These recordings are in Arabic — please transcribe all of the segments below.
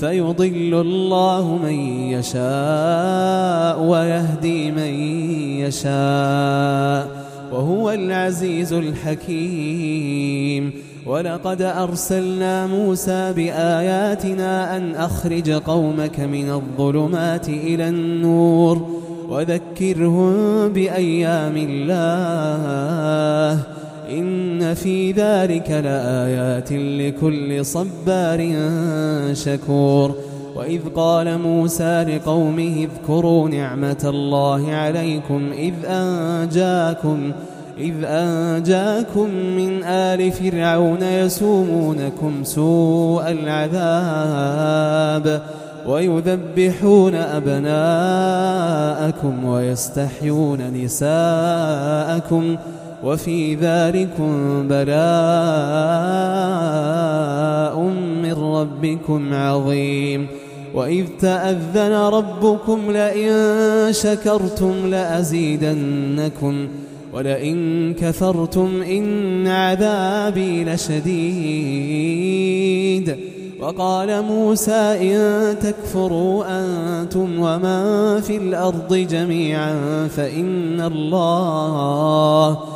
فيضل الله من يشاء ويهدي من يشاء وهو العزيز الحكيم. ولقد أرسلنا موسى بآياتنا أن أخرج قومك من الظلمات إلى النور وذكرهم بأيام الله. إن في ذلك لآيات لكل صبار شكور. وإذ قال موسى لقومه اذكروا نعمة الله عليكم إذ أنجاكم إذ أنجاكم من آل فرعون يسومونكم سوء العذاب ويذبحون أبناءكم ويستحيون نساءكم. وفي ذلكم بلاء من ربكم عظيم. وإذ تأذن ربكم لئن شكرتم لأزيدنكم ولئن كفرتم إن عذابي لشديد. وقال موسى إن تكفروا أنتم ومن في الأرض جميعا فإن الله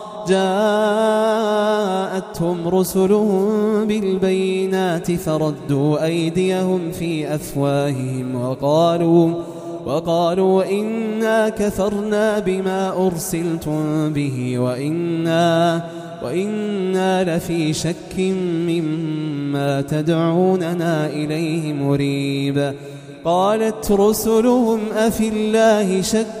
جاءتهم رسلهم بالبينات فردوا أيديهم في أفواههم وقالوا وقالوا إنا كفرنا بما أرسلتم به وإنا وإنا لفي شك مما تدعوننا إليه مريب. قالت رسلهم أفي الله شك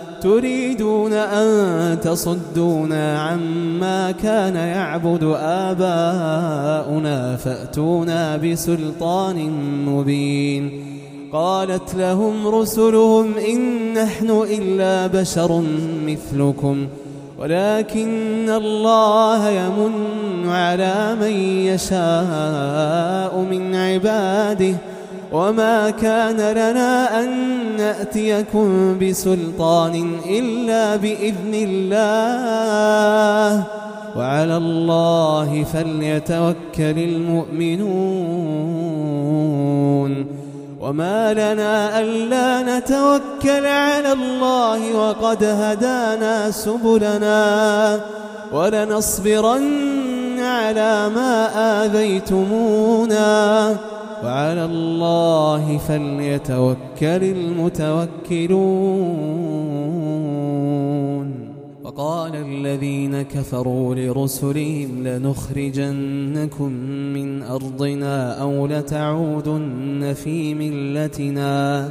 تريدون أن تصدونا عما كان يعبد آباؤنا فأتونا بسلطان مبين. قالت لهم رسلهم إن نحن إلا بشر مثلكم ولكن الله يمن على من يشاء من عباده. وما كان لنا أن نأتيكم بسلطان إلا بإذن الله. وعلى الله فليتوكل المؤمنون. وما لنا ألا نتوكل على الله وقد هدانا سبلنا. ولنصبرن على ما آذيتمونا. وعلى الله فليتوكل المتوكلون. وقال الذين كفروا لرسلهم لنخرجنكم من أرضنا أو لتعودن في ملتنا.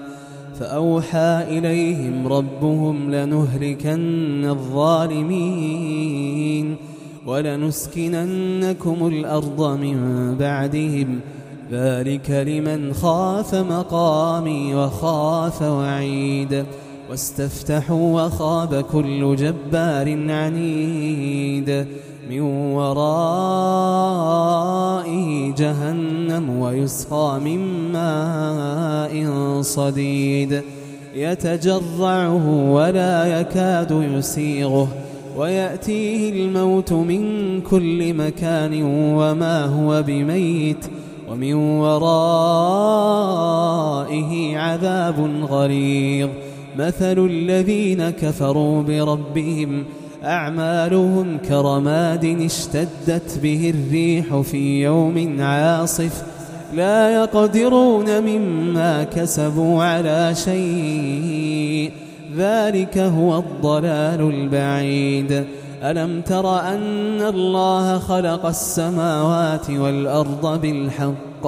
فأوحى إليهم ربهم لنهلكن الظالمين. ولنسكننكم الأرض من بعدهم. ذلك لمن خاف مقامي وخاف وعيد. واستفتحوا وخاب كل جبار عنيد. من ورائه جهنم ويسقى من ماء صديد. يتجرعه ولا يكاد يسيغه. ويأتيه الموت من كل مكان وما هو بميت ومن ورائه عذاب غليظ. مثل الذين كفروا بربهم أعمالهم كرماد اشتدت به الريح في يوم عاصف. لا يقدرون مما كسبوا على شيء. ذلك هو الضلال البعيد. ألم تر أن الله خلق السماوات والأرض بالحق؟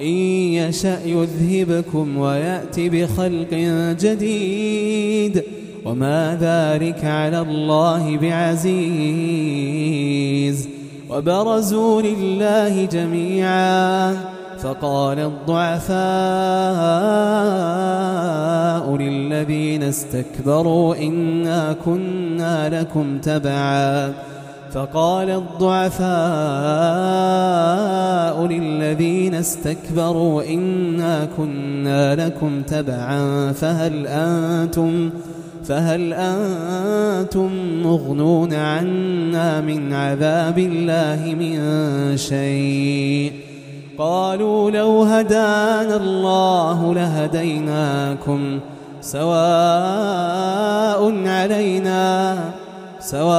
إن يشأ يذهبكم ويأتي بخلق جديد. وما ذلك على الله بعزيز. وبرزوا لله جميعا. فقال الضعفاء للذين استكبروا إنا كنا لكم تبعا. فقال الضعفاء للذين استكبروا إنا كنا لكم تبعا. فهل أنتم فهل أنتم مغنون عنا من عذاب الله من شيء؟ قالوا لو هدانا الله لهديناكم سواء علينا سواء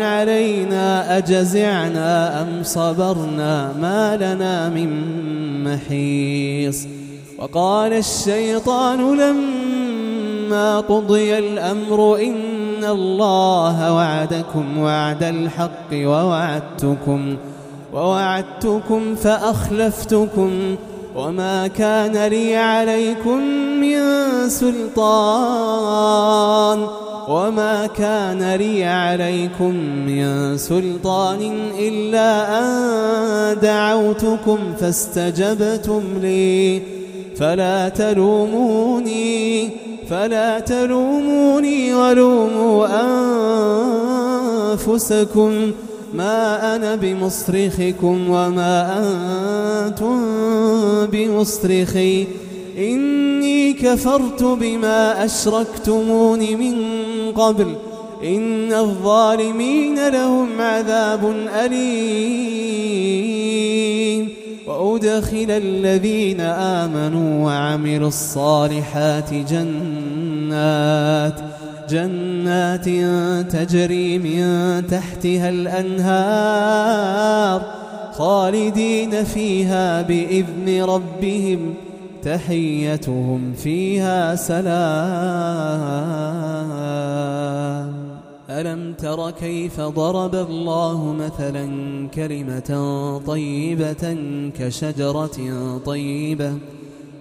علينا أجزعنا أم صبرنا ما لنا من محيص. وقال الشيطان لما قضي الأمر إن الله وعدكم وعد الحق ووعدتكم فأخلفتكم وما كان لي عليكم من سلطان وما كان لي عليكم من سلطان إلا أن دعوتكم فاستجبتم لي. فلا تلوموني فلا تلوموني ولوموا أنفسكم. ما أنا بمصرخكم وما أنتم بمصرخي. إني كفرت بما أشركتمون من قبل. إن الظالمين لهم عذاب أليم. وأدخل الذين آمنوا وعملوا الصالحات جنات. جنات تجري من تحتها الأنهار خالدين فيها بإذن ربهم تحيتهم فيها سلام. ألم تر كيف ضرب الله مثلا كلمة طيبة كشجرة طيبة؟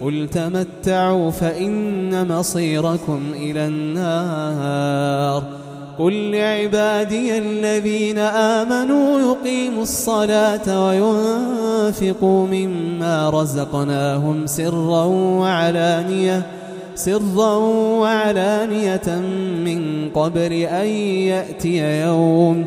قل تمتعوا فإن مصيركم إلى النار قل لعبادي الذين آمنوا يقيموا الصلاة وينفقوا مما رزقناهم سرا وعلانية سرا وعلانية من قبل أن يأتي يوم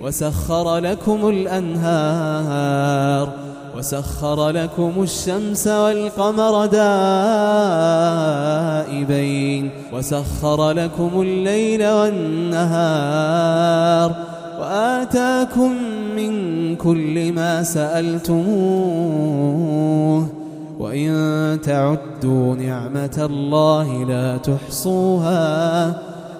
وسخر لكم الأنهار وسخر لكم الشمس والقمر دائبين وسخر لكم الليل والنهار وآتاكم من كل ما سألتموه وإن تعدوا نعمة الله لا تحصوها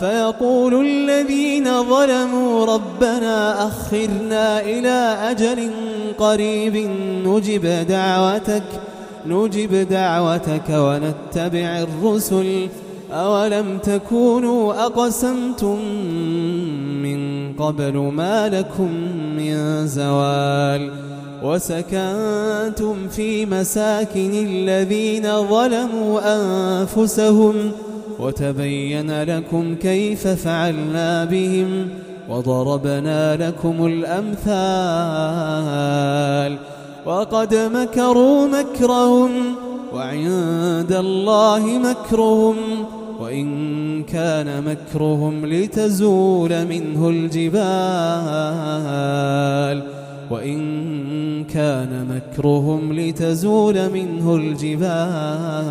فيقول الذين ظلموا ربنا أخرنا إلى أجل قريب نجب دعوتك نجب دعوتك ونتبع الرسل. أولم تكونوا أقسمتم من قبل ما لكم من زوال؟ وسكنتم في مساكن الذين ظلموا أنفسهم وتبين لكم كيف فعلنا بهم وضربنا لكم الأمثال. وقد مكروا مكرهم وعند الله مكرهم وإن كان مكرهم لتزول منه الجبال. وإن كان مكرهم لتزول منه الجبال.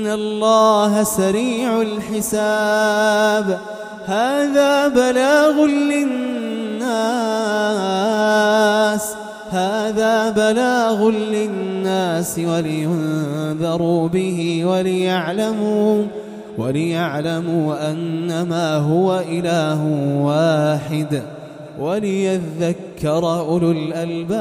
إن الله سريع الحساب هذا بلاغ للناس هذا بلاغ للناس ولينذروا به وليعلموا وليعلموا أنما هو إله واحد وليذكر أولو الألباب